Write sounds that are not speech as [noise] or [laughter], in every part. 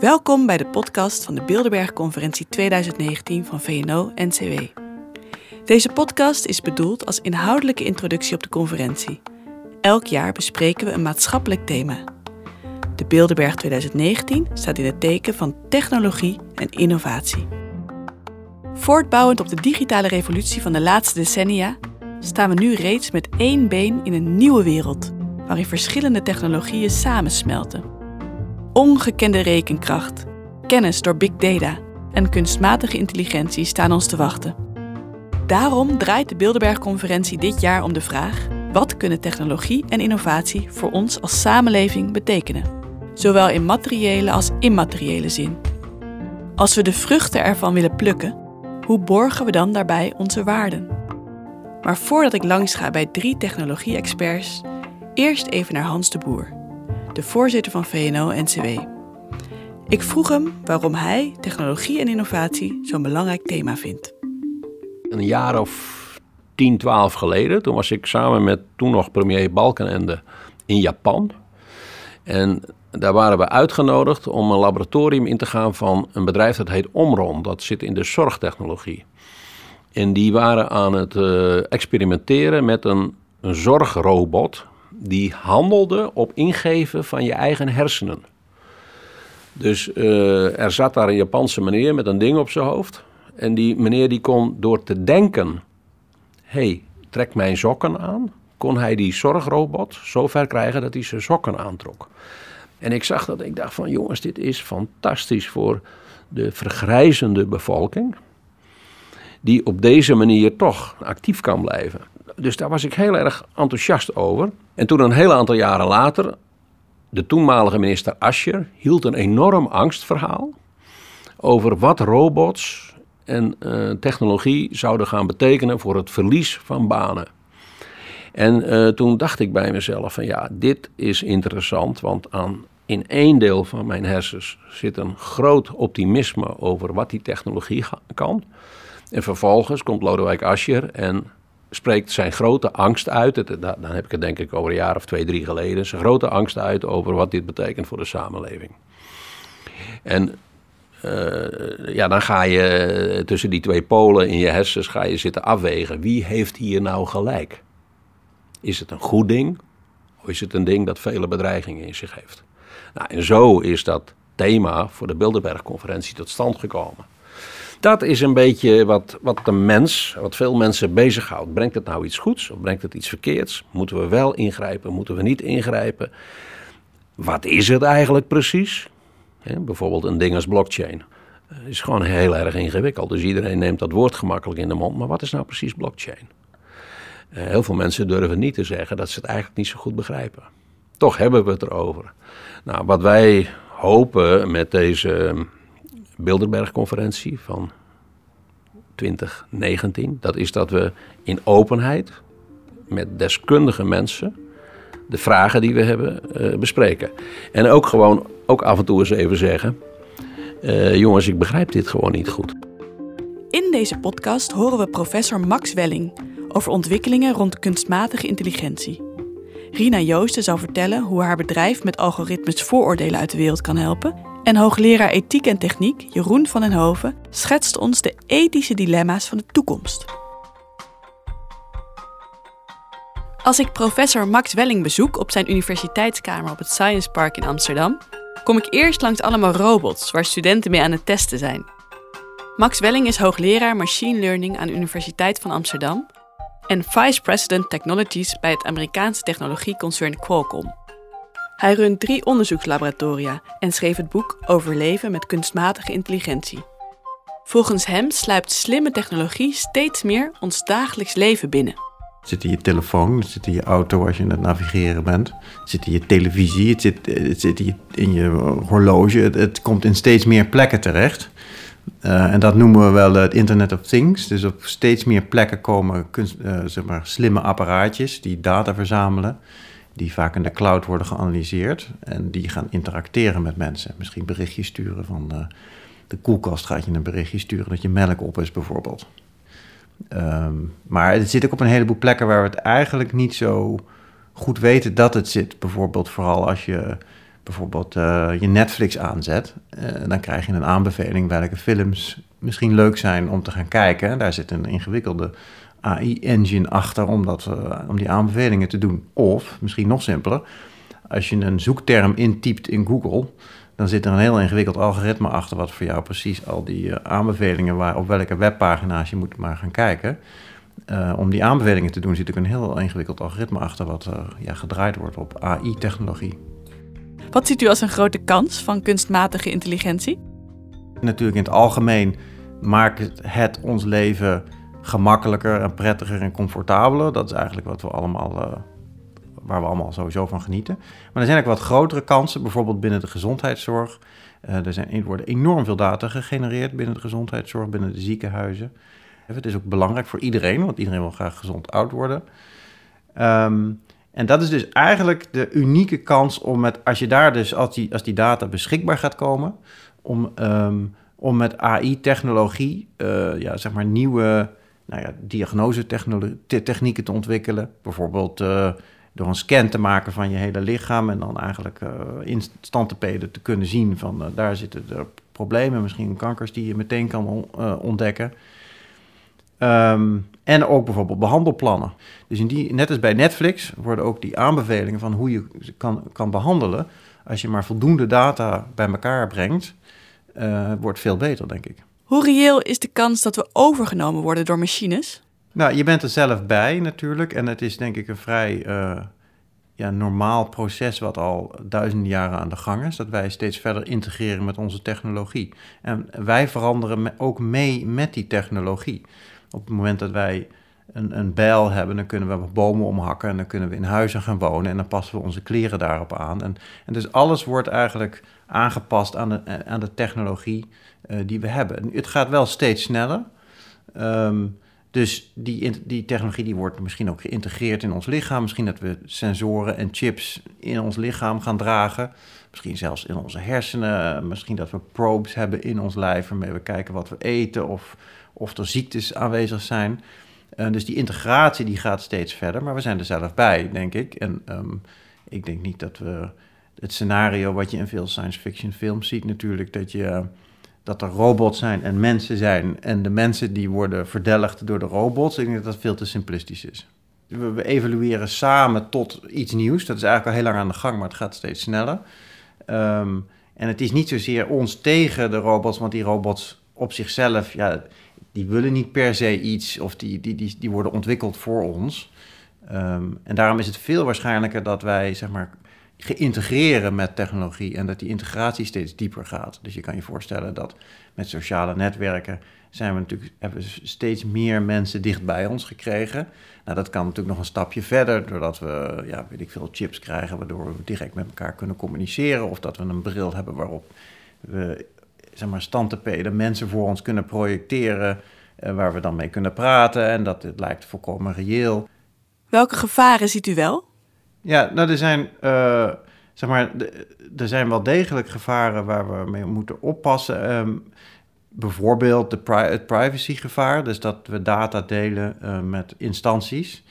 Welkom bij de podcast van de Bilderberg-conferentie 2019 van VNO-NCW. Deze podcast is bedoeld als inhoudelijke introductie op de conferentie. Elk jaar bespreken we een maatschappelijk thema. De Bilderberg 2019 staat in het teken van technologie en innovatie. Voortbouwend op de digitale revolutie van de laatste decennia staan we nu reeds met één been in een nieuwe wereld, waarin verschillende technologieën samensmelten. Ongekende rekenkracht, kennis door big data en kunstmatige intelligentie staan ons te wachten. Daarom draait de Bilderberg-conferentie dit jaar om de vraag: wat kunnen technologie en innovatie voor ons als samenleving betekenen? Zowel in materiële als immateriële zin. Als we de vruchten ervan willen plukken, hoe borgen we dan daarbij onze waarden? Maar voordat ik langs ga bij drie technologie-experts, eerst even naar Hans de Boer, de voorzitter van VNO-NCW. Ik vroeg hem waarom hij technologie en innovatie zo'n belangrijk thema vindt. Een jaar of 10, 12 geleden, toen was ik samen met toen nog premier Balkenende in Japan. En daar waren we uitgenodigd om een laboratorium in te gaan van een bedrijf dat heet Omron. Dat zit in de zorgtechnologie. En die waren aan het uh, experimenteren met een zorgrobot die handelde op ingeven van je eigen hersenen. Dus uh, er zat daar een Japanse meneer met een ding op zijn hoofd. En die meneer die kon door te denken, hey, trek mijn sokken aan, kon hij die zorgrobot zo ver krijgen dat hij zijn sokken aantrok. En ik zag dat, ik dacht van jongens, dit is fantastisch voor de vergrijzende bevolking die op deze manier toch actief kan blijven. Dus daar was ik heel erg enthousiast over. En toen een heel aantal jaren later, de toenmalige minister Ascher hield een enorm angstverhaal over wat robots en uh, technologie zouden gaan betekenen voor het verlies van banen. En uh, toen dacht ik bij mezelf van ja, dit is interessant, want aan, in één deel van mijn hersens zit een groot optimisme over wat die technologie kan. En vervolgens komt Lodewijk Asscher en spreekt zijn grote angst uit. dan heb ik het denk ik over een jaar of twee, drie geleden. Zijn grote angst uit over wat dit betekent voor de samenleving. En uh, ja, dan ga je tussen die twee polen in je hersens ga je zitten afwegen. Wie heeft hier nou gelijk? Is het een goed ding? Of is het een ding dat vele bedreigingen in zich heeft? Nou, en zo is dat thema voor de Bilderberg-conferentie tot stand gekomen. Dat is een beetje wat, wat de mens, wat veel mensen bezighoudt. Brengt het nou iets goeds of brengt het iets verkeerds? Moeten we wel ingrijpen, moeten we niet ingrijpen? Wat is het eigenlijk precies? bijvoorbeeld een ding als blockchain. Uh, is gewoon heel erg ingewikkeld. Dus iedereen neemt dat woord gemakkelijk in de mond. Maar wat is nou precies blockchain? Uh, heel veel mensen durven niet te zeggen dat ze het eigenlijk niet zo goed begrijpen. Toch hebben we het erover. Nou, wat wij hopen met deze Bilderberg-conferentie van 2019. Dat is dat we in openheid met deskundige mensen de vragen die we hebben uh, bespreken. En ook gewoon, ook af en toe eens even zeggen: uh, jongens, ik begrijp dit gewoon niet goed. In deze podcast horen we professor Max Welling over ontwikkelingen rond kunstmatige intelligentie. Rina Joosten zal vertellen hoe haar bedrijf met algoritmes vooroordelen uit de wereld kan helpen en hoogleraar ethiek en techniek Jeroen van den Hoven schetst ons de ethische dilemma's van de toekomst. Als ik professor Max Welling bezoek op zijn universiteitskamer op het Science Park in Amsterdam, kom ik eerst langs allemaal robots waar studenten mee aan het testen zijn. Max Welling is hoogleraar machine learning aan de Universiteit van Amsterdam en vice president technologies bij het Amerikaanse technologieconcern Qualcomm. Hij runt drie onderzoekslaboratoria en schreef het boek Overleven met kunstmatige intelligentie. Volgens hem sluipt slimme technologie steeds meer ons dagelijks leven binnen. Het zit in je telefoon, het zit in je auto als je aan het navigeren bent. Het zit in je televisie, het zit, het in je horloge. Het, komt in steeds meer plekken terecht. Uh, en dat noemen we wel het Internet of Things. Dus op steeds meer plekken komen uh, zeg maar, slimme apparaatjes die data verzamelen die vaak in de cloud worden geanalyseerd en die gaan interacteren met mensen. Misschien berichtjes sturen van de, de koelkast gaat je een berichtje sturen dat je melk op is bijvoorbeeld. Um, maar het zit ook op een heleboel plekken waar we het eigenlijk niet zo goed weten dat het zit. Bijvoorbeeld vooral als je bijvoorbeeld eh, je Netflix aanzet, uh, dan krijg je een aanbeveling welke films misschien leuk zijn om te gaan kijken. Daar zit een ingewikkelde AI-engine achter om, dat, uh, om die aanbevelingen te doen. Of, misschien nog simpeler, als je een zoekterm intypt in Google, dan zit er een heel ingewikkeld algoritme achter wat voor jou precies al die aanbevelingen waar, op welke webpagina's je moet maar gaan kijken. om die aanbevelingen te doen zit er een heel ingewikkeld algoritme achter wat ja, gedraaid wordt op AI-technologie. Wat ziet u als een grote kans van kunstmatige intelligentie? Natuurlijk in het algemeen maakt het ons leven gemakkelijker en prettiger en comfortabeler. Dat is eigenlijk wat we allemaal, uh, waar we allemaal sowieso van genieten. Maar er zijn ook wat grotere kansen, bijvoorbeeld binnen de gezondheidszorg. Uh, er, zijn, worden enorm veel data gegenereerd binnen de gezondheidszorg, binnen de ziekenhuizen. Het is ook belangrijk voor iedereen, want iedereen wil graag gezond oud worden. Um, en dat is dus eigenlijk de unieke kans om met, als je daar dus, als die, als die data beschikbaar gaat komen, om, um, om met AI-technologie, ja, zeg maar nieuwe nou ja, diagnosetechnieken te ontwikkelen. Bijvoorbeeld uh, door een scan te maken van je hele lichaam en dan eigenlijk uh, in standtepeden te kunnen zien van daar zitten er problemen, misschien kankers die je meteen kan ontdekken. Um, en ook bijvoorbeeld behandelplannen. Dus in die, net als bij Netflix worden ook die aanbevelingen van hoe je kan, kan behandelen. Als je maar voldoende data bij elkaar brengt, wordt veel beter, denk ik. Hoe reëel is de kans dat we overgenomen worden door machines? Nou, je bent er zelf bij natuurlijk. En het is denk ik een vrij uh, ja, normaal proces wat al duizenden jaren aan de gang is. Dat wij steeds verder integreren met onze technologie. En wij veranderen ook mee met die technologie. Op het moment dat wij een, een bijl hebben, dan kunnen we bomen omhakken en dan kunnen we in huizen gaan wonen en dan passen we onze kleren daarop aan. En, en dus alles wordt eigenlijk aangepast aan de, aan de technologie uh, die we hebben. Het gaat wel steeds sneller. Um, dus die, die technologie die wordt misschien ook geïntegreerd in ons lichaam. Misschien dat we sensoren en chips in ons lichaam gaan dragen. Misschien zelfs in onze hersenen. Misschien dat we probes hebben in ons lijf waarmee we kijken wat we eten of, of er ziektes aanwezig zijn. Uh, dus die integratie die gaat steeds verder, maar we zijn er zelf bij, denk ik. En um, ik denk niet dat we het scenario wat je in veel science fiction films ziet natuurlijk, dat je dat er robots zijn en mensen zijn en de mensen die worden verdelgd door de robots. Ik denk dat dat veel te simplistisch is. We, evolueren samen tot iets nieuws. Dat is eigenlijk al heel lang aan de gang, maar het gaat steeds sneller. Um, en het is niet zozeer ons tegen de robots, want die robots op zichzelf, ja, die willen niet per se iets of die, die, die, worden ontwikkeld voor ons. Um, en daarom is het veel waarschijnlijker dat wij zeg maar, geïntegreren met technologie en dat die integratie steeds dieper gaat. Dus je kan je voorstellen dat met sociale netwerken zijn we natuurlijk, hebben we steeds meer mensen dicht bij ons gekregen. Nou, dat kan natuurlijk nog een stapje verder, doordat we, ja, weet ik veel, chips krijgen, waardoor we direct met elkaar kunnen communiceren. Of dat we een bril hebben waarop we, zeg maar, standtepeden mensen voor ons kunnen projecteren, eh, waar we dan mee kunnen praten. En dat het lijkt volkomen reëel. Welke gevaren ziet u wel? Ja, nou, er zijn, uh, zeg maar, er zijn wel degelijk gevaren waar we mee moeten oppassen. Um, bijvoorbeeld de pri het privacygevaar, dus dat we data delen uh, met instanties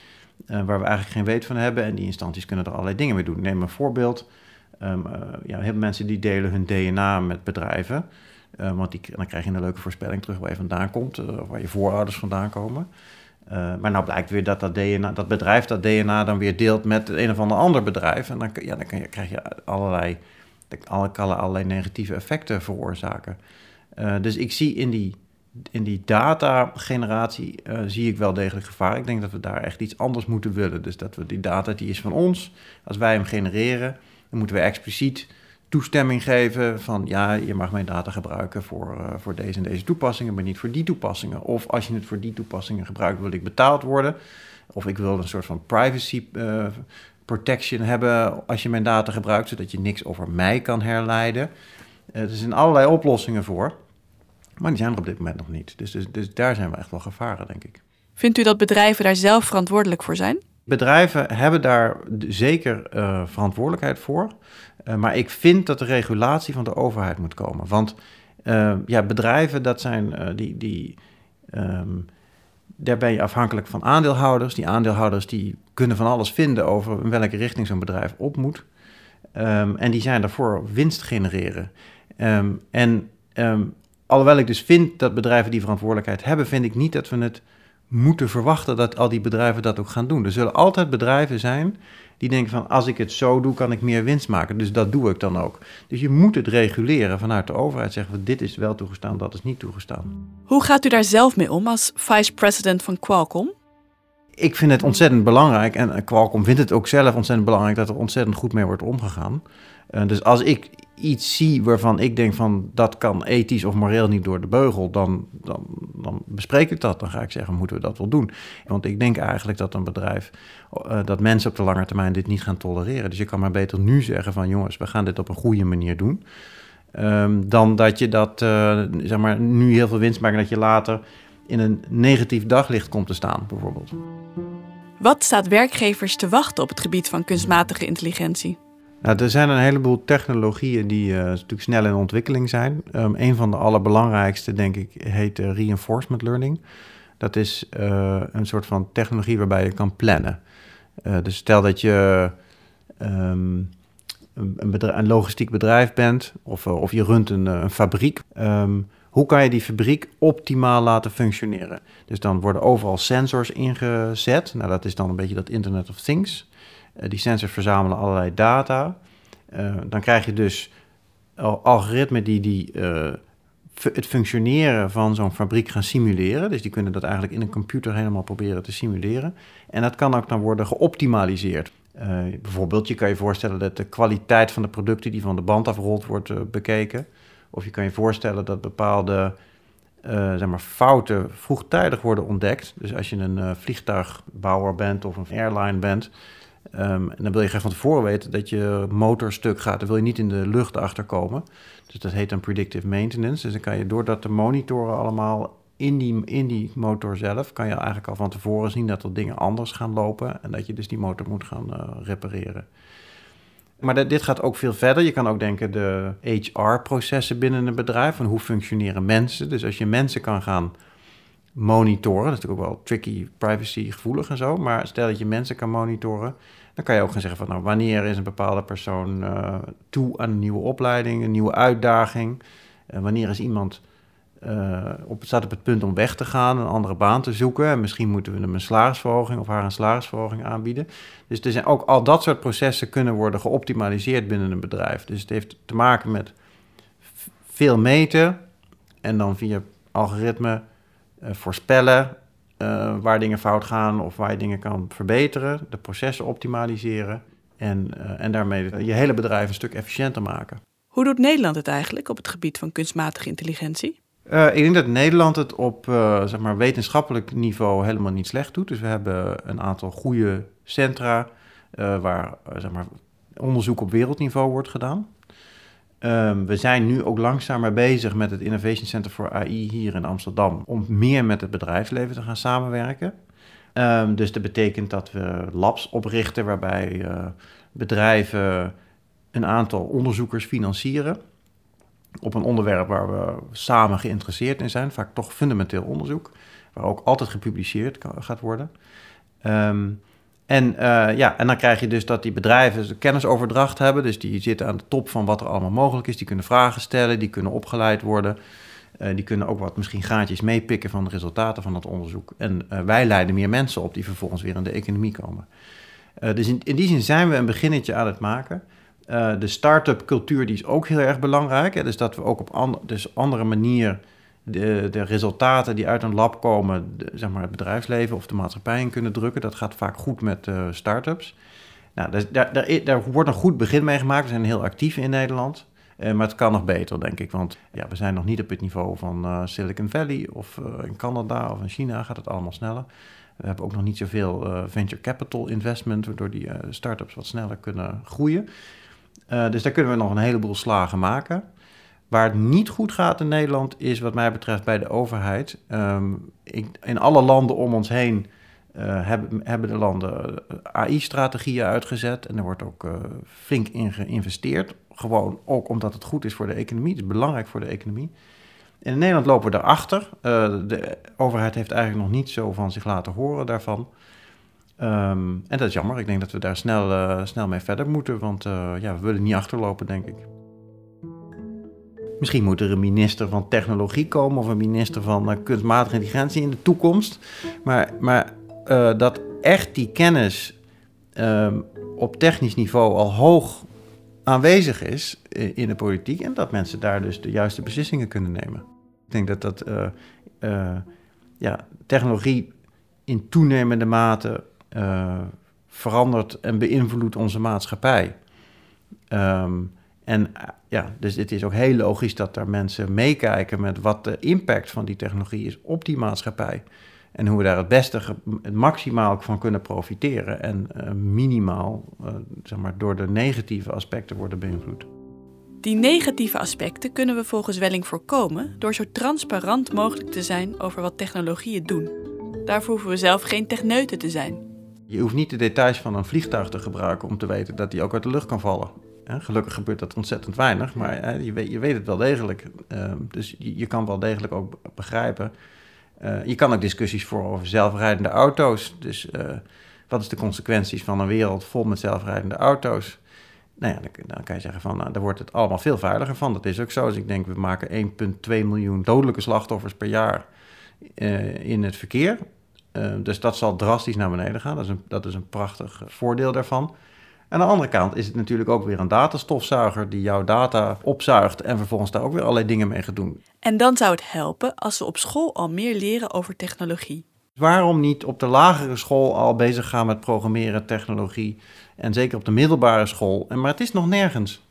uh, waar we eigenlijk geen weet van hebben. En die instanties kunnen er allerlei dingen mee doen. Neem een voorbeeld. Um, ja, heel veel mensen die delen hun DNA met bedrijven. Want die, dan krijg je een leuke voorspelling terug waar je vandaan komt, waar je voorouders vandaan komen. Uh, maar nou blijkt weer dat dat, DNA, dat bedrijf dat DNA dan weer deelt met een of ander ander bedrijf. En dan, ja, dan je, krijg je allerlei, allerlei, allerlei negatieve effecten veroorzaken. Dus ik zie in die, in die data-generatie zie ik wel degelijk gevaar. Ik denk dat we daar echt iets anders moeten willen. Dus dat we die data, die is van ons. Als wij hem genereren, dan moeten we expliciet toestemming geven van ja, je mag mijn data gebruiken voor, uh, voor deze en deze toepassingen, maar niet voor die toepassingen. Of als je het voor die toepassingen gebruikt, wil ik betaald worden. Of ik wil een soort van privacy uh, protection hebben als je mijn data gebruikt, zodat je niks over mij kan herleiden. Uh, er zijn allerlei oplossingen voor, maar die zijn er op dit moment nog niet. Dus, dus, dus daar zijn we echt wel gevaren, denk ik. Vindt u dat bedrijven daar zelf verantwoordelijk voor zijn? Bedrijven hebben daar zeker uh, verantwoordelijkheid voor. Uh, maar ik vind dat de regulatie van de overheid moet komen. Want uh, ja, bedrijven, dat zijn die. die um, daar ben je afhankelijk van aandeelhouders. Die aandeelhouders die kunnen van alles vinden over in welke richting zo'n bedrijf op moet. Ehm, en die zijn daarvoor winst genereren. Ehm, en um, alhoewel ik dus vind dat bedrijven die verantwoordelijkheid hebben, vind ik niet dat we het moeten verwachten dat al die bedrijven dat ook gaan doen. Er zullen altijd bedrijven zijn die denken van als ik het zo doe, kan ik meer winst maken. Dus dat doe ik dan ook. Dus je moet het reguleren vanuit de overheid. Zeggen we dit is wel toegestaan, dat is niet toegestaan. Hoe gaat u daar zelf mee om als vice-president van Qualcomm? Ik vind het ontzettend belangrijk, en Qualcomm vindt het ook zelf ontzettend belangrijk, dat er ontzettend goed mee wordt omgegaan. Uh, dus als ik iets zie waarvan ik denk van dat kan ethisch of moreel niet door de beugel, dan, dan, dan bespreek ik dat. Dan ga ik zeggen, moeten we dat wel doen? Want ik denk eigenlijk dat een bedrijf, uh, dat mensen op de lange termijn dit niet gaan tolereren. Dus je kan maar beter nu zeggen van jongens, we gaan dit op een goede manier doen. Um, dan dat je dat, uh, zeg maar, nu heel veel winst maakt en dat je later in een negatief daglicht komt te staan, bijvoorbeeld. Wat staat werkgevers te wachten op het gebied van kunstmatige intelligentie? Nou, er zijn een heleboel technologieën die uh, natuurlijk snel in ontwikkeling zijn. Um, een van de allerbelangrijkste, denk ik, heet uh, reinforcement learning. Dat is uh, een soort van technologie waarbij je kan plannen. dus stel dat je um, een, een, logistiek bedrijf bent of, of je runt een, een fabriek. Um, hoe kan je die fabriek optimaal laten functioneren? Dus dan worden overal sensors ingezet. Nou, dat is dan een beetje dat Internet of Things. Uh, die sensors verzamelen allerlei data. Uh, dan krijg je dus algoritmen die, die uh, het functioneren van zo'n fabriek gaan simuleren. Dus die kunnen dat eigenlijk in een computer helemaal proberen te simuleren. En dat kan ook dan worden geoptimaliseerd. bijvoorbeeld, je kan je voorstellen dat de kwaliteit van de producten die van de band afrolt wordt bekeken. Of je kan je voorstellen dat bepaalde zeg maar, fouten vroegtijdig worden ontdekt. Dus als je een vliegtuigbouwer bent of een airline bent, um, en dan wil je graag van tevoren weten dat je motor stuk gaat. Dan wil je niet in de lucht achterkomen. Dus dat heet dan predictive maintenance. Dus dan kan je door dat te monitoren allemaal in die, in die motor zelf, kan je eigenlijk al van tevoren zien dat er dingen anders gaan lopen. En dat je dus die motor moet gaan uh, repareren. Maar dit gaat ook veel verder. Je kan ook denken de HR-processen binnen een bedrijf. Van hoe functioneren mensen? Dus als je mensen kan gaan monitoren, dat is natuurlijk ook wel tricky, privacy gevoelig en zo. Maar stel dat je mensen kan monitoren, dan kan je ook gaan zeggen van nou, wanneer is een bepaalde persoon uh, toe aan een nieuwe opleiding, een nieuwe uitdaging? Wanneer is iemand uh, op, staat op het punt om weg te gaan, een andere baan te zoeken. En misschien moeten we hem een salarisverhoging of haar een salarisverhoging aanbieden. Dus er zijn ook al dat soort processen kunnen worden geoptimaliseerd binnen een bedrijf. Dus het heeft te maken met veel meten en dan via algoritme voorspellen uh, waar dingen fout gaan of waar je dingen kan verbeteren, de processen optimaliseren en, en daarmee je hele bedrijf een stuk efficiënter maken. Hoe doet Nederland het eigenlijk op het gebied van kunstmatige intelligentie? Uh, ik denk dat Nederland het op zeg maar wetenschappelijk niveau helemaal niet slecht doet. Dus we hebben een aantal goede centra waar zeg maar, onderzoek op wereldniveau wordt gedaan. Um, we zijn nu ook langzamer bezig met het Innovation Center for AI hier in Amsterdam om meer met het bedrijfsleven te gaan samenwerken. Um, dus dat betekent dat we labs oprichten waarbij bedrijven een aantal onderzoekers financieren op een onderwerp waar we samen geïnteresseerd in zijn, vaak toch fundamenteel onderzoek, waar ook altijd gepubliceerd gaat worden. Um, en, uh, ja, en dan krijg je dus dat die bedrijven kennisoverdracht hebben, dus die zitten aan de top van wat er allemaal mogelijk is. Die kunnen vragen stellen, die kunnen opgeleid worden. Uh, die kunnen ook wat misschien gaatjes meepikken van de resultaten van dat onderzoek. En uh, wij leiden meer mensen op die vervolgens weer in de economie komen. dus in, in die zin zijn we een beginnetje aan het maken. De start-up cultuur die is ook heel erg belangrijk. Hè? Dus dat we ook op and dus andere manier de, de resultaten die uit een lab komen, zeg maar het bedrijfsleven of de maatschappij in kunnen drukken. Dat gaat vaak goed met uh, start-ups. Nou, daar, daar, daar, wordt een goed begin mee gemaakt. We zijn heel actief in Nederland. Uh, maar het kan nog beter, denk ik. Want ja, we zijn nog niet op het niveau van uh, Silicon Valley of in Canada of in China gaat het allemaal sneller. We hebben ook nog niet zoveel venture capital investment, waardoor die start-ups wat sneller kunnen groeien. Dus daar kunnen we nog een heleboel slagen maken. Waar het niet goed gaat in Nederland is wat mij betreft bij de overheid. Um, ik, in alle landen om ons heen uh, hebben, hebben de landen AI-strategieën uitgezet. En er wordt ook uh, flink in geïnvesteerd. Gewoon ook omdat het goed is voor de economie. Het is belangrijk voor de economie. In Nederland lopen we daarachter. de overheid heeft eigenlijk nog niet zo van zich laten horen daarvan. Ehm, en dat is jammer. Ik denk dat we daar snel, uh, snel mee verder moeten, want uh, ja, we willen niet achterlopen, denk ik. Misschien moet er een minister van technologie komen of een minister van uh, kunstmatige intelligentie in de toekomst. Maar, maar dat echt die kennis ehm, op technisch niveau al hoog aanwezig is in de politiek en dat mensen daar dus de juiste beslissingen kunnen nemen. Ik denk dat dat ja, technologie in toenemende mate verandert en beïnvloedt onze maatschappij. Ehm, en eh, ja, dus het is ook heel logisch dat daar mensen meekijken met wat de impact van die technologie is op die maatschappij. En hoe we daar het beste, het maximaal van kunnen profiteren. En uh, minimaal, zeg maar, door de negatieve aspecten worden beïnvloed. Die negatieve aspecten kunnen we volgens Welling voorkomen door zo transparant mogelijk te zijn over wat technologieën doen. Daarvoor hoeven we zelf geen techneuten te zijn. Je hoeft niet de details van een vliegtuig te gebruiken om te weten dat die ook uit de lucht kan vallen. Gelukkig gebeurt dat ontzettend weinig, maar je weet, je weet het wel degelijk. Ehm, dus je kan wel degelijk ook begrijpen. Eh, je kan ook discussies voeren over zelfrijdende auto's. Dus uh, wat is de consequenties van een wereld vol met zelfrijdende auto's? Nou ja, dan, kan je zeggen van, nou, daar wordt het allemaal veel veiliger van. Dat is ook zo. Dus ik denk, we maken 1,2 miljoen dodelijke slachtoffers per jaar uh, in het verkeer. Uh, dus dat zal drastisch naar beneden gaan. Dat is, een, dat is een prachtig voordeel daarvan. Aan de andere kant is het natuurlijk ook weer een datastofzuiger die jouw data opzuigt en vervolgens daar ook weer allerlei dingen mee gaat doen. En dan zou het helpen als we op school al meer leren over technologie. Waarom niet op de lagere school al bezig gaan met programmeren, technologie en zeker op de middelbare school? Maar het is nog nergens.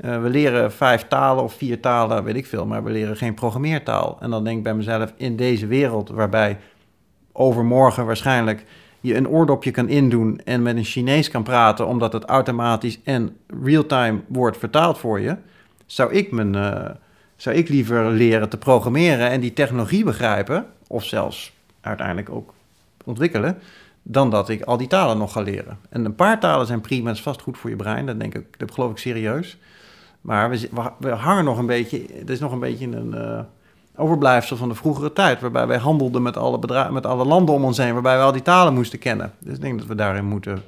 Uh, we leren vijf talen of vier talen, weet ik veel, maar we leren geen programmeertaal. En dan denk ik bij mezelf, in deze wereld waarbij overmorgen waarschijnlijk je een oordopje kan indoen en met een Chinees kan praten, omdat het automatisch en real-time wordt vertaald voor je, zou ik, mijn, uh, zou ik liever leren te programmeren en die technologie begrijpen, of zelfs uiteindelijk ook ontwikkelen, dan dat ik al die talen nog ga leren. En een paar talen zijn prima, dat is vast goed voor je brein, dat, denk ik, dat geloof ik serieus. Maar we, we, hangen nog een beetje, het is nog een beetje een uh, overblijfsel van de vroegere tijd, waarbij wij handelden met alle, met alle landen om ons heen, waarbij we al die talen moesten kennen. Dus ik denk dat we daarin moeten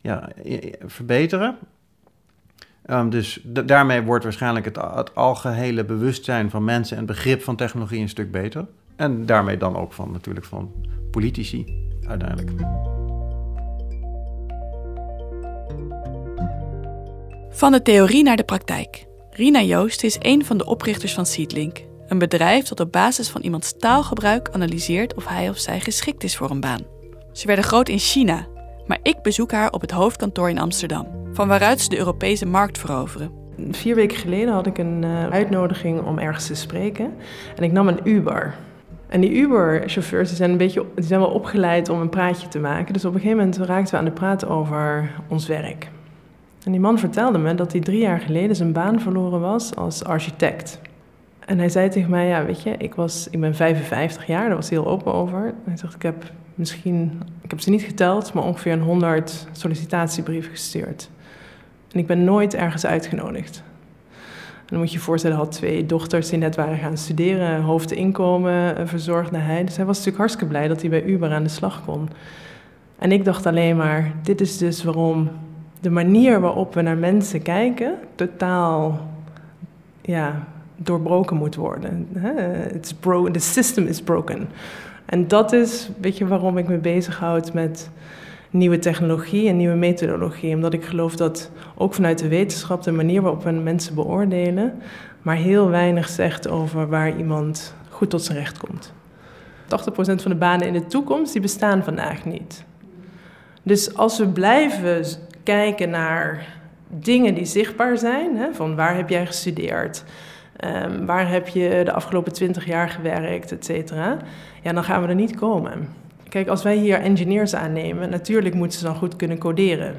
ja, verbeteren. Um, dus daarmee wordt waarschijnlijk het, het algehele bewustzijn van mensen en begrip van technologie een stuk beter. En daarmee dan ook van natuurlijk van politici uiteindelijk. Van de theorie naar de praktijk. Rina Joost is een van de oprichters van Seedlink, een bedrijf dat op basis van iemands taalgebruik analyseert of hij of zij geschikt is voor een baan. Ze werden groot in China, maar ik bezoek haar op het hoofdkantoor in Amsterdam, van waaruit ze de Europese markt veroveren. Vier weken geleden had ik een uh, uitnodiging om ergens te spreken en ik nam een Uber. En die Uber-chauffeurs zijn, een beetje, die zijn wel opgeleid om een praatje te maken. Dus op een gegeven moment raakten we aan de praat over ons werk. En die man vertelde me dat hij drie jaar geleden zijn baan verloren was als architect. En hij zei tegen mij, ja, weet je, ik, was, ik ben 55 jaar, daar was hij heel open over. Hij zegt, ik heb misschien, ik heb ze niet geteld, maar ongeveer een 100 sollicitatiebrieven gestuurd. En ik ben nooit ergens uitgenodigd. En dan moet je je voorstellen, hij had twee dochters die net waren gaan studeren, hoofdinkomen eh, verzorgde hij. Dus hij was natuurlijk hartstikke blij dat hij bij Uber aan de slag kon. En ik dacht alleen maar, dit is dus waarom de manier waarop we naar mensen kijken totaal ja, doorbroken moet worden. It's bro the system is broken. En dat is weet je, waarom ik me bezighoud met nieuwe technologie en nieuwe methodologie. Omdat ik geloof dat ook vanuit de wetenschap de manier waarop we mensen beoordelen, maar heel weinig zegt over waar iemand goed tot zijn recht komt. 80% van de banen in de toekomst die bestaan vandaag niet. Dus als we blijven kijken naar dingen die zichtbaar zijn. Hè, van waar heb jij gestudeerd? Um, waar heb je de afgelopen twintig jaar gewerkt, et cetera? Ja, dan gaan we er niet komen. Kijk, als wij hier engineers aannemen, natuurlijk moeten ze dan goed kunnen coderen.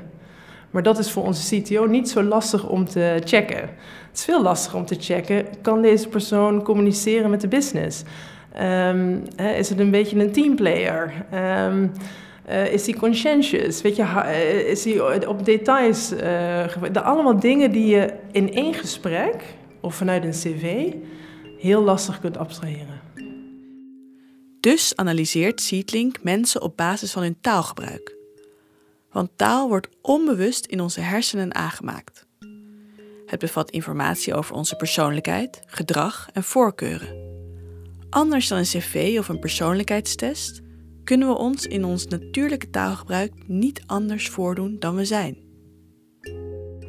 Maar dat is voor onze CTO niet zo lastig om te checken. Het is veel lastiger om te checken, kan deze persoon communiceren met de business? Hè, is het een beetje een teamplayer? Um, uh, is hij conscientious? Weet je, uh, is hij op details? Uh, de, allemaal dingen die je in één gesprek of vanuit een cv heel lastig kunt abstraheren. Dus analyseert Seedlink mensen op basis van hun taalgebruik. Want taal wordt onbewust in onze hersenen aangemaakt. Het bevat informatie over onze persoonlijkheid, gedrag en voorkeuren. Anders dan een cv of een persoonlijkheidstest kunnen we ons in ons natuurlijke taalgebruik niet anders voordoen dan we zijn.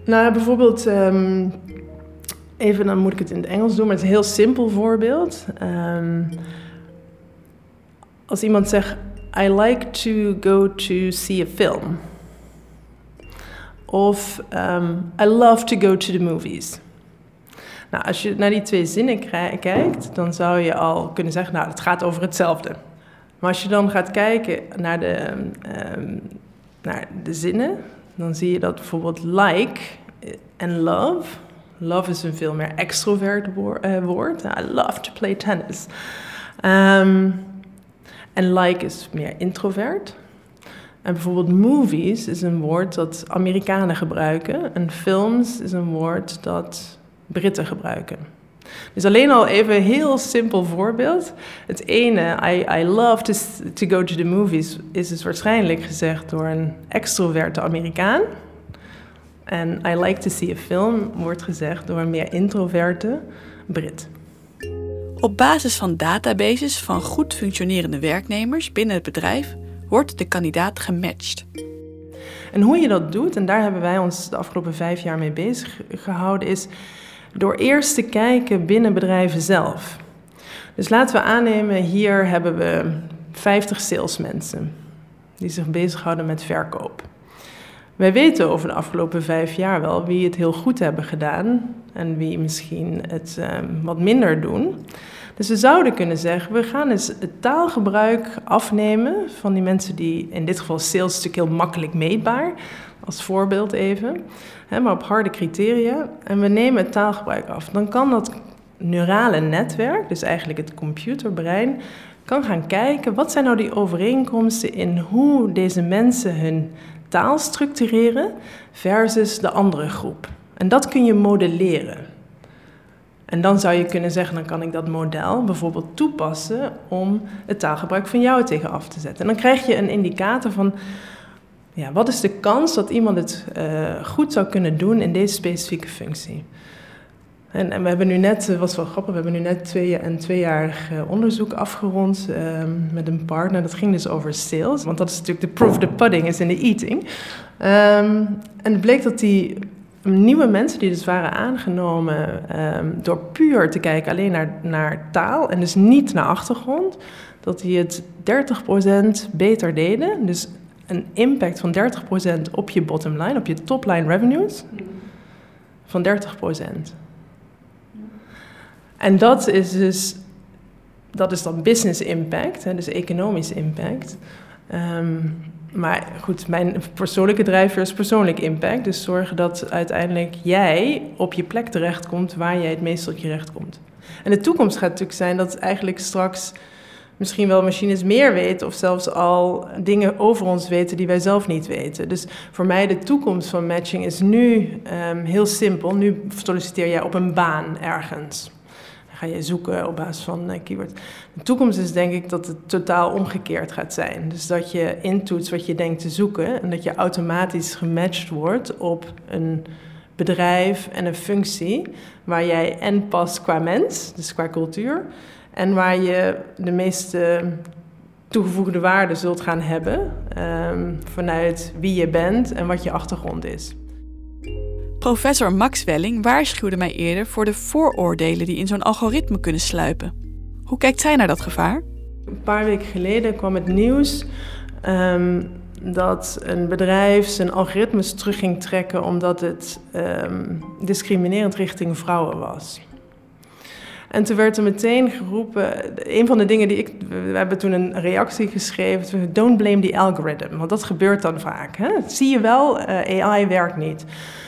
Nou, bijvoorbeeld, um, even dan moet ik het in het Engels doen, maar het is een heel simpel voorbeeld. Um, als iemand zegt, I like to go to see a film. Of um, I love to go to the movies. Nou, als je naar die twee zinnen kijkt, dan zou je al kunnen zeggen, nou, het gaat over hetzelfde. Maar als je dan gaat kijken naar de, um, naar de zinnen, dan zie je dat bijvoorbeeld like en love. Love is een veel meer extrovert eh, woord. I love to play tennis. Um, en like is meer introvert. En bijvoorbeeld movies is een woord dat Amerikanen gebruiken. En films is een woord dat Britten gebruiken. Dus alleen al even een heel simpel voorbeeld. Het ene, I, I love to, to go to the movies, is dus waarschijnlijk gezegd door een extroverte Amerikaan. En I like to see a film wordt gezegd door een meer introverte Brit. Op basis van databases van goed functionerende werknemers binnen het bedrijf wordt de kandidaat gematcht. En hoe je dat doet, en daar hebben wij ons de afgelopen vijf jaar mee bezig gehouden, is door eerst te kijken binnen bedrijven zelf. Dus laten we aannemen, hier hebben we 50 salesmensen die zich bezighouden met verkoop. Wij weten over de afgelopen vijf jaar wel wie het heel goed hebben gedaan en wie misschien het um, wat minder doen. Dus we zouden kunnen zeggen, we gaan eens het taalgebruik afnemen van die mensen die, in dit geval sales stuk heel makkelijk meetbaar, als voorbeeld even, hè, maar op harde criteria. En we nemen het taalgebruik af. Dan kan dat neurale netwerk, dus eigenlijk het computerbrein, kan gaan kijken wat zijn nou die overeenkomsten in hoe deze mensen hun taal structureren versus de andere groep. En dat kun je modelleren. En dan zou je kunnen zeggen, dan kan ik dat model bijvoorbeeld toepassen om het taalgebruik van jou tegen af te zetten. En dan krijg je een indicator van, ja, wat is de kans dat iemand het uh, goed zou kunnen doen in deze specifieke functie? En, en, we hebben nu net, het was wel grappig, we hebben nu net twee, een tweejarig uh, onderzoek afgerond uh, met een partner. Dat ging dus over sales, want dat is natuurlijk de proof the pudding is in the eating. Um, en het bleek dat die nieuwe mensen die dus waren aangenomen um, door puur te kijken alleen naar, naar taal en dus niet naar achtergrond, dat die het 30% beter deden. Dus een impact van 30% op je bottom line, op je top line revenues, van 30%. En dat is dus, dat is dan business impact, hè, dus economisch impact. Um, maar goed, mijn persoonlijke drijver is persoonlijk impact. Dus zorgen dat uiteindelijk jij op je plek terechtkomt waar jij het meest op je recht komt. En de toekomst gaat natuurlijk zijn dat eigenlijk straks misschien wel machines meer weten of zelfs al dingen over ons weten die wij zelf niet weten. Dus voor mij de toekomst van matching is nu um, heel simpel. Nu solliciteer jij op een baan ergens ga je zoeken op basis van uh, keyword. De toekomst is denk ik dat het totaal omgekeerd gaat zijn. Dus dat je intoetst wat je denkt te zoeken en dat je automatisch gematcht wordt op een bedrijf en een functie waar jij en past qua mens, dus qua cultuur, en waar je de meeste toegevoegde waarde zult gaan hebben um, vanuit wie je bent en wat je achtergrond is. Professor Max Welling waarschuwde mij eerder voor de vooroordelen die in zo'n algoritme kunnen sluipen. Hoe kijkt zij naar dat gevaar? Een paar weken geleden kwam het nieuws um, dat een bedrijf zijn algoritmes terug ging trekken omdat het um, discriminerend richting vrouwen was. En toen werd er meteen geroepen, een van de dingen die ik, we hebben toen een reactie geschreven, don't blame the algorithm, want dat gebeurt dan vaak. Hè? Zie je wel, uh, AI werkt niet.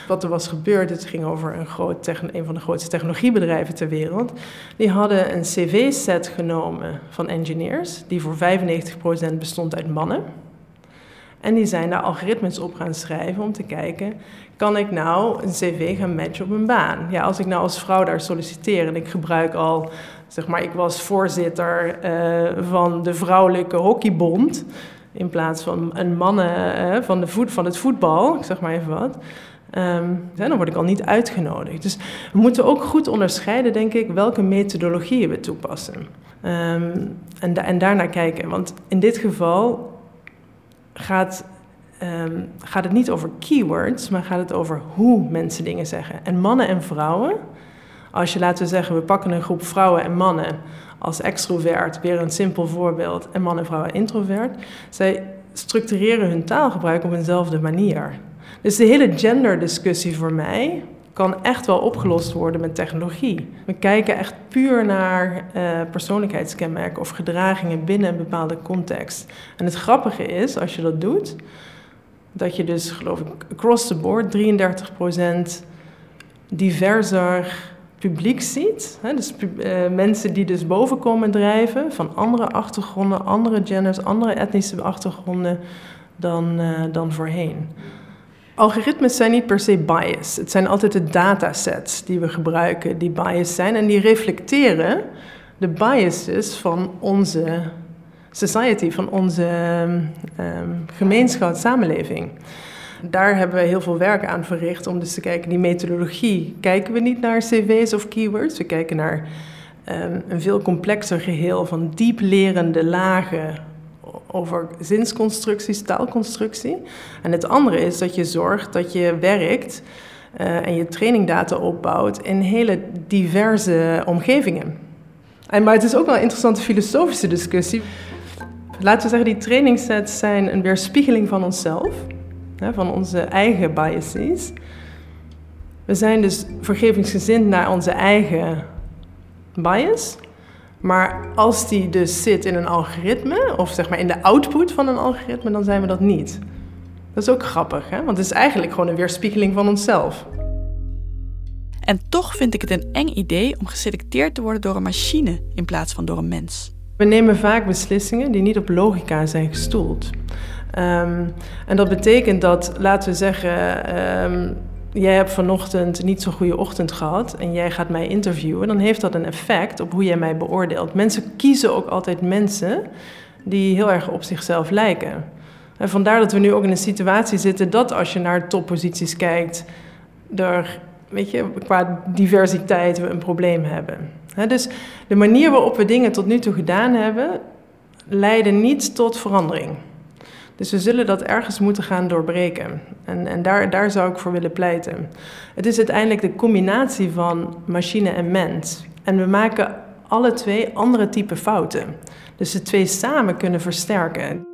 Wat er was gebeurd, het ging over een, groot een van de grootste technologiebedrijven ter wereld. Die hadden een cv-set genomen van engineers, die voor 95% bestond uit mannen. En die zijn daar algoritmes op gaan schrijven om te kijken, kan ik nou een cv gaan matchen op een baan? Ja, als ik nou als vrouw daar solliciteer en ik gebruik al, zeg maar, ik was voorzitter uh, van de Vrouwelijke Hockeybond in plaats van een mannen eh, van, de voet, van het voetbal, ik zeg maar even wat. Ehm, dan word ik al niet uitgenodigd. Dus we moeten ook goed onderscheiden, denk ik, welke methodologieën we toepassen. Ehm, en, da en kijken. Want in dit geval gaat, ehm, gaat het niet over keywords, maar gaat het over hoe mensen dingen zeggen. En mannen en vrouwen, als je laten we zeggen, we pakken een groep vrouwen en mannen als extrovert, weer een simpel voorbeeld, en mannen en vrouwen introvert, zij structureren hun taalgebruik op eenzelfde manier. Dus de hele genderdiscussie voor mij kan echt wel opgelost worden met technologie. We kijken echt puur naar uh, persoonlijkheidskenmerken of gedragingen binnen een bepaalde context. En het grappige is, als je dat doet, dat je dus, geloof ik, across the board 33% diverser publiek ziet. Hè, dus uh, mensen die dus boven komen drijven, van andere achtergronden, andere genders, andere etnische achtergronden dan, uh, dan voorheen. Algoritmes zijn niet per se bias. Het zijn altijd de datasets die we gebruiken die bias zijn. En die reflecteren de biases van onze society, van onze um, gemeenschap, samenleving. Daar hebben we heel veel werk aan verricht om dus te kijken, die methodologie. Kijken we niet naar cv's of keywords, we kijken naar um, een veel complexer geheel van diep lerende lagen over zinsconstructies, taalconstructie. En het andere is dat je zorgt dat je werkt uh, en je trainingdata opbouwt in hele diverse omgevingen. En, maar het is ook wel een interessante filosofische discussie. Laten we zeggen, die trainingssets zijn een weerspiegeling van onszelf, hè, van onze eigen biases. We zijn dus vergevingsgezind naar onze eigen bias. Maar als die dus zit in een algoritme, of zeg maar in de output van een algoritme, dan zijn we dat niet. Dat is ook grappig, hè? want het is eigenlijk gewoon een weerspiegeling van onszelf. En toch vind ik het een eng idee om geselecteerd te worden door een machine in plaats van door een mens. We nemen vaak beslissingen die niet op logica zijn gestoeld. Um, en dat betekent dat, laten we zeggen, um, jij hebt vanochtend niet zo'n goede ochtend gehad en jij gaat mij interviewen, dan heeft dat een effect op hoe jij mij beoordeelt. Mensen kiezen ook altijd mensen die heel erg op zichzelf lijken. En vandaar dat we nu ook in een situatie zitten dat als je naar topposities kijkt, er, weet je, qua diversiteit we een probleem hebben. dus de manier waarop we dingen tot nu toe gedaan hebben, leiden niet tot verandering. Dus we zullen dat ergens moeten gaan doorbreken. En, en daar, daar zou ik voor willen pleiten. Het is uiteindelijk de combinatie van machine en mens. En we maken alle twee andere type fouten. Dus de twee samen kunnen versterken.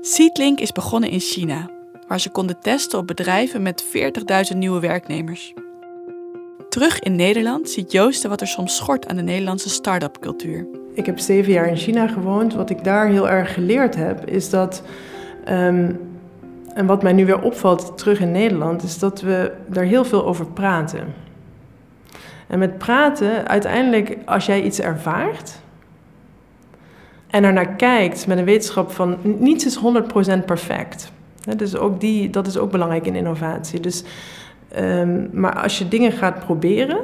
Seedlink is begonnen in China, waar ze konden testen op bedrijven met 40.000 nieuwe werknemers. Terug in Nederland ziet Joosten wat er soms schort aan de Nederlandse start-up cultuur. Ik heb zeven jaar in China gewoond. Wat ik daar heel erg geleerd heb, is dat. Um, en wat mij nu weer opvalt terug in Nederland, is dat we daar heel veel over praten. En met praten, uiteindelijk, als jij iets ervaart en er naar kijkt met een wetenschap van niets is 100% perfect. dus ook die, dat is ook belangrijk in innovatie. Dus, um, maar als je dingen gaat proberen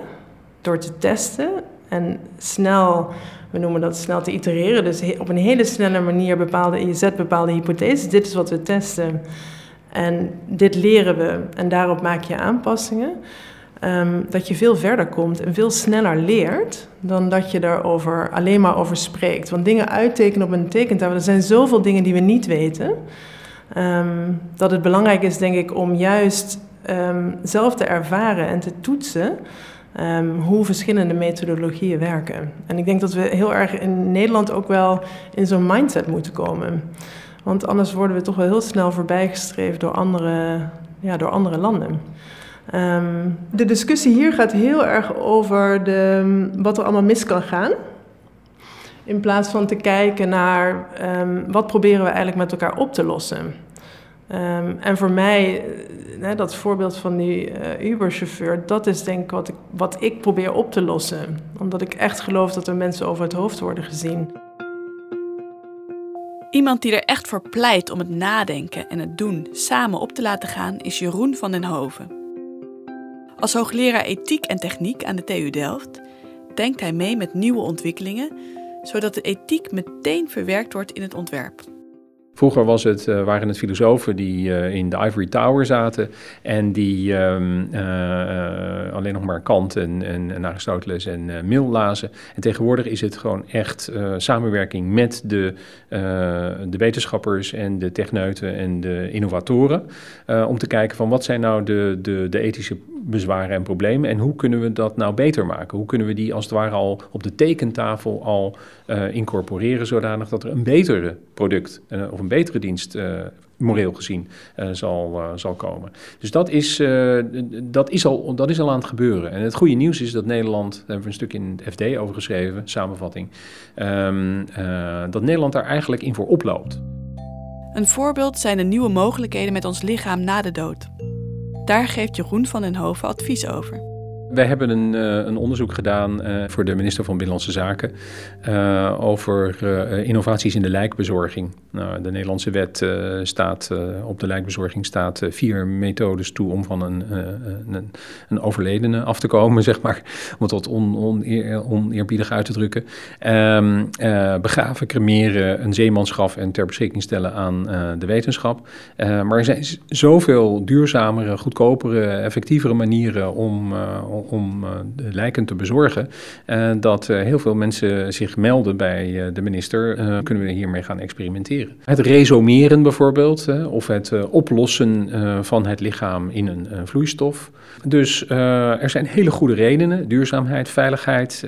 door te testen en snel we noemen dat snel te itereren. Dus op een hele snelle manier bepaalde, je zet bepaalde hypotheses. Dit is wat we testen. En dit leren we. En daarop maak je aanpassingen. Um, dat je veel verder komt en veel sneller leert dan dat je daarover alleen maar over spreekt. Want dingen uittekenen op een tekentafel, er zijn zoveel dingen die we niet weten. Um, dat het belangrijk is, denk ik, om juist um, zelf te ervaren en te toetsen um, hoe verschillende methodologieën werken. En ik denk dat we heel erg in Nederland ook wel in zo'n mindset moeten komen. Want anders worden we toch wel heel snel voorbijgestreefd door andere, ja, door andere landen. Um, de discussie hier gaat heel erg over de, wat er allemaal mis kan gaan. In plaats van te kijken naar um, wat proberen we eigenlijk met elkaar op te lossen. Um, en voor mij, uh, dat voorbeeld van die uh, Uber-chauffeur, dat is denk ik wat, ik wat ik probeer op te lossen. Omdat ik echt geloof dat er mensen over het hoofd worden gezien. Iemand die er echt voor pleit om het nadenken en het doen samen op te laten gaan, is Jeroen van den Hoven. Als hoogleraar ethiek en techniek aan de TU Delft denkt hij mee met nieuwe ontwikkelingen, zodat de ethiek meteen verwerkt wordt in het ontwerp. Vroeger was het, uh, waren het filosofen die uh, in de Ivory Tower zaten en die um, uh, alleen nog maar Kant en, en, en Aristoteles en Mill lazen. En tegenwoordig is het gewoon echt samenwerking met de, de wetenschappers en de techneuten en de innovatoren. om te kijken van wat zijn nou de, de, de ethische bezwaren en problemen en hoe kunnen we dat nou beter maken? Hoe kunnen we die als het ware al op de tekentafel al incorporeren zodanig dat er een betere product of een betere dienst uh, moreel gezien zal, zal komen. Dus dat is, dat, is al, dat is al aan het gebeuren. En het goede nieuws is dat Nederland, daar hebben we een stuk in het FD over geschreven, samenvatting, um, dat Nederland daar eigenlijk in voor oploopt. Een voorbeeld zijn de nieuwe mogelijkheden met ons lichaam na de dood. Daar geeft Jeroen van den Hoven advies over. Wij hebben een, uh, een onderzoek gedaan uh, voor de minister van Binnenlandse Zaken uh, over innovaties in de lijkbezorging. Nou, de Nederlandse wet staat op de lijkbezorging staat vier methodes toe om van een, een, een, overledene af te komen, [laughs] zeg maar, om het wat on, oneer, oneerbiedig uit te drukken. Um, begraven, cremeren, een zeemanschap en ter beschikking stellen aan de wetenschap. maar er zijn zoveel duurzamere, goedkopere, effectievere manieren om om uh, de lijken te bezorgen. Uh, dat uh, heel veel mensen zich melden bij de minister. kunnen we hiermee gaan experimenteren. Het resomeren bijvoorbeeld, of het oplossen van het lichaam in een vloeistof. Dus er zijn hele goede redenen. Duurzaamheid, veiligheid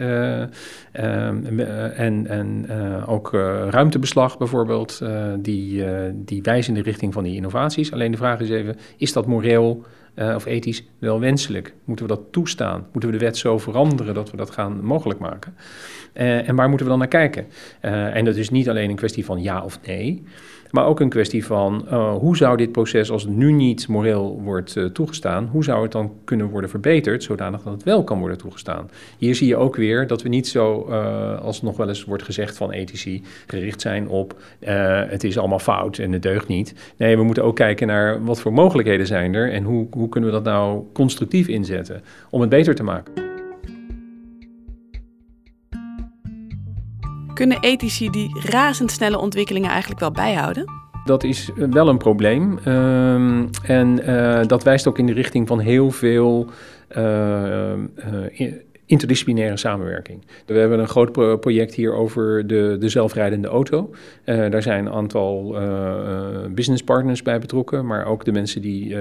en, en ook ruimtebeslag bijvoorbeeld. die, die wijzen in de richting van die innovaties. Alleen de vraag is even, is dat moreel uh, of ethisch wel wenselijk? Moeten we dat toestaan? Moeten we de wet zo veranderen dat we dat gaan mogelijk maken? Uh, en waar moeten we dan naar kijken? Uh, en dat is niet alleen een kwestie van ja of nee. Maar ook een kwestie van uh, hoe zou dit proces, als het nu niet moreel wordt uh, toegestaan, hoe zou het dan kunnen worden verbeterd, zodanig dat het wel kan worden toegestaan? Hier zie je ook weer dat we niet zo, uh, als nog wel eens wordt gezegd van ethici, gericht zijn op het is allemaal fout en het deugt niet. Nee, we moeten ook kijken naar wat voor mogelijkheden zijn er en hoe, hoe kunnen we dat nou constructief inzetten om het beter te maken. Kunnen ethici die razendsnelle ontwikkelingen eigenlijk wel bijhouden? Dat is wel een probleem. Uh, en uh, dat wijst ook in de richting van heel veel uh, interdisciplinaire samenwerking. We hebben een groot project hier over de, de zelfrijdende auto. Uh, daar zijn een aantal uh, business partners bij betrokken, maar ook de mensen die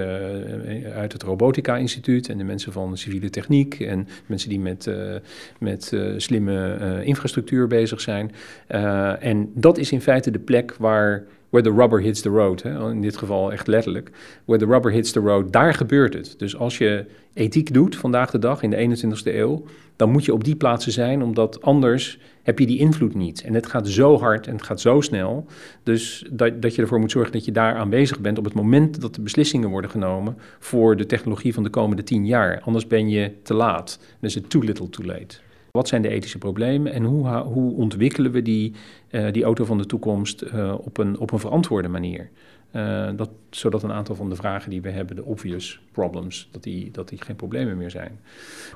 uit het Robotica Instituut en de mensen van civiele techniek en mensen die met, met slimme infrastructuur bezig zijn. en dat is in feite de plek waar where the rubber hits the road. Hè? In dit geval echt letterlijk. Where the rubber hits the road, daar gebeurt het. Dus als je ethiek doet vandaag de dag in de 21ste eeuw, dan moet je op die plaatsen zijn, omdat anders heb je die invloed niet. En het gaat zo hard en het gaat zo snel, dus dat, dat je ervoor moet zorgen dat je daar aanwezig bent op het moment dat de beslissingen worden genomen voor de technologie van de komende tien jaar. Anders ben je te laat. Dan is het too little too late. Wat zijn de ethische problemen en hoe, hoe ontwikkelen we die, uh, die auto van de toekomst uh, op, een, op een verantwoorde manier? Uh, dat, zodat een aantal van de vragen die we hebben, de obvious problems, dat die, dat die geen problemen meer zijn.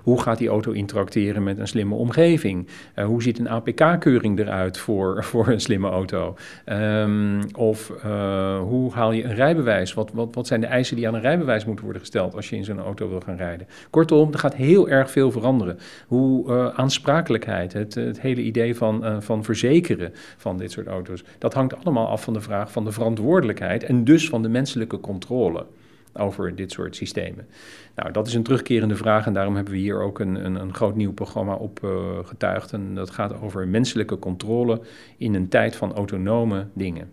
Hoe gaat die auto interacteren met een slimme omgeving? Uh, hoe ziet een APK-keuring eruit voor, [laughs] voor een slimme auto? Um, of uh, hoe haal je een rijbewijs? Wat, wat, wat zijn de eisen die aan een rijbewijs moeten worden gesteld als je in zo'n auto wil gaan rijden? Kortom, er gaat heel erg veel veranderen. Hoe aansprakelijkheid, het, het hele idee van, van verzekeren van dit soort auto's, dat hangt allemaal af van de vraag van de verantwoordelijkheid en dus van de menselijke controle over dit soort systemen. Nou, dat is een terugkerende vraag en daarom hebben we hier ook een, een, een groot nieuw programma op uh, getuigd. En dat gaat over menselijke controle in een tijd van autonome dingen.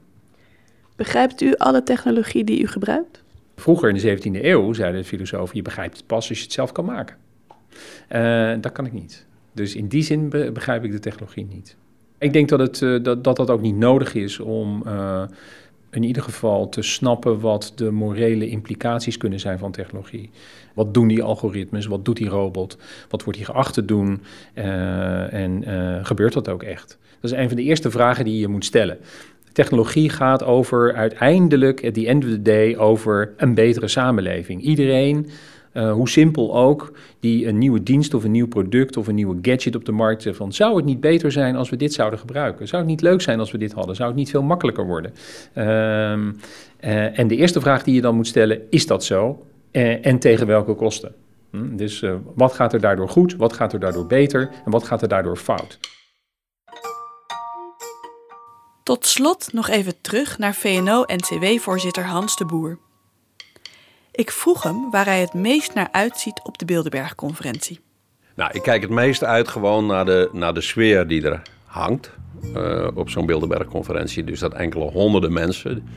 Begrijpt u alle technologie die u gebruikt? Vroeger in de 17e eeuw zeiden de filosofen, je begrijpt het pas als je het zelf kan maken. Uh, dat kan ik niet. Dus in die zin begrijp ik de technologie niet. Ik denk dat het, uh, dat, dat, dat ook niet nodig is om in ieder geval te snappen wat de morele implicaties kunnen zijn van technologie. Wat doen die algoritmes? Wat doet die robot? Wat wordt hij geacht te doen? Uh, en uh, gebeurt dat ook echt? Dat is een van de eerste vragen die je moet stellen. Technologie gaat over uiteindelijk, at the end of the day, over een betere samenleving. Iedereen uh, hoe simpel ook, die een nieuwe dienst of een nieuw product of een nieuwe gadget op de markt zetten van zou het niet beter zijn als we dit zouden gebruiken? Zou het niet leuk zijn als we dit hadden? Zou het niet veel makkelijker worden? Ehm, uh, en de eerste vraag die je dan moet stellen, is dat zo? Uh, en tegen welke kosten? Hm? Dus wat gaat er daardoor goed? Wat gaat er daardoor beter? En wat gaat er daardoor fout? Tot slot nog even terug naar VNO-NCW-voorzitter Hans de Boer. Ik vroeg hem waar hij het meest naar uitziet op de Bilderberg-conferentie. Nou, ik kijk het meest uit gewoon naar de, naar de sfeer die er hangt uh, op zo'n Bilderberg-conferentie. Dus dat enkele honderden mensen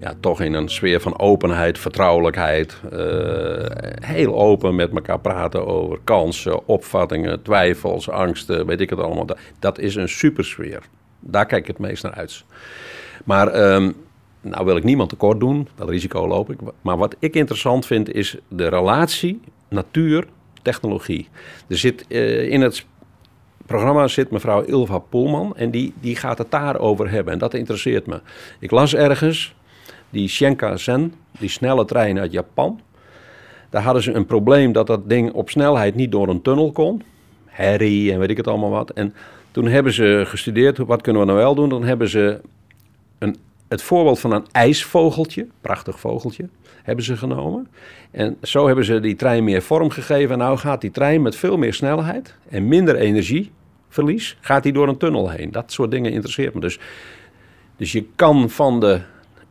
ja, toch in een sfeer van openheid, vertrouwelijkheid. Uh, heel open met elkaar praten over kansen, opvattingen, twijfels, angsten, weet ik het allemaal. Dat, is een supersfeer. Daar kijk ik het meest naar uit. Maar um, nou wil ik niemand tekort doen, dat risico loop ik. Maar wat ik interessant vind is de relatie natuur-technologie. Er zit uh, in het programma zit mevrouw Ilva Polman en die, die gaat het daarover hebben. En dat interesseert me. Ik las ergens, die Shinkansen, die snelle trein uit Japan. Daar hadden ze een probleem dat dat ding op snelheid niet door een tunnel kon. Herrie en weet ik het allemaal wat. En toen hebben ze gestudeerd, wat kunnen we nou wel doen? Dan hebben ze een, het voorbeeld van een ijsvogeltje, prachtig vogeltje, hebben ze genomen. En zo hebben ze die trein meer vorm gegeven. En nou gaat die trein met veel meer snelheid en minder energieverlies, gaat die door een tunnel heen. Dat soort dingen interesseert me. Dus, dus je kan van de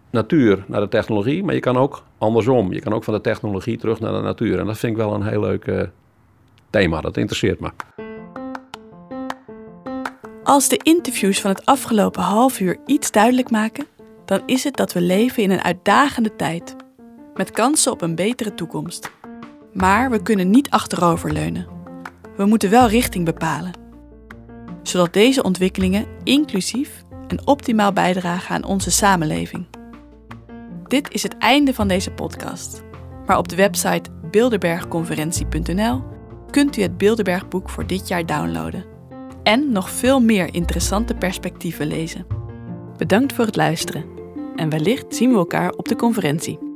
natuur naar de technologie, maar je kan ook andersom. Je kan ook van de technologie terug naar de natuur. En dat vind ik wel een heel leuk uh, thema. Dat interesseert me. Als de interviews van het afgelopen half uur iets duidelijk maken, dan is het dat we leven in een uitdagende tijd. Met kansen op een betere toekomst. Maar we kunnen niet achteroverleunen. We moeten wel richting bepalen. Zodat deze ontwikkelingen inclusief en optimaal bijdragen aan onze samenleving. Dit is het einde van deze podcast. Maar op de website bilderbergconferentie.nl kunt u het Bilderbergboek voor dit jaar downloaden. En nog veel meer interessante perspectieven lezen. Bedankt voor het luisteren. En wellicht zien we elkaar op de conferentie.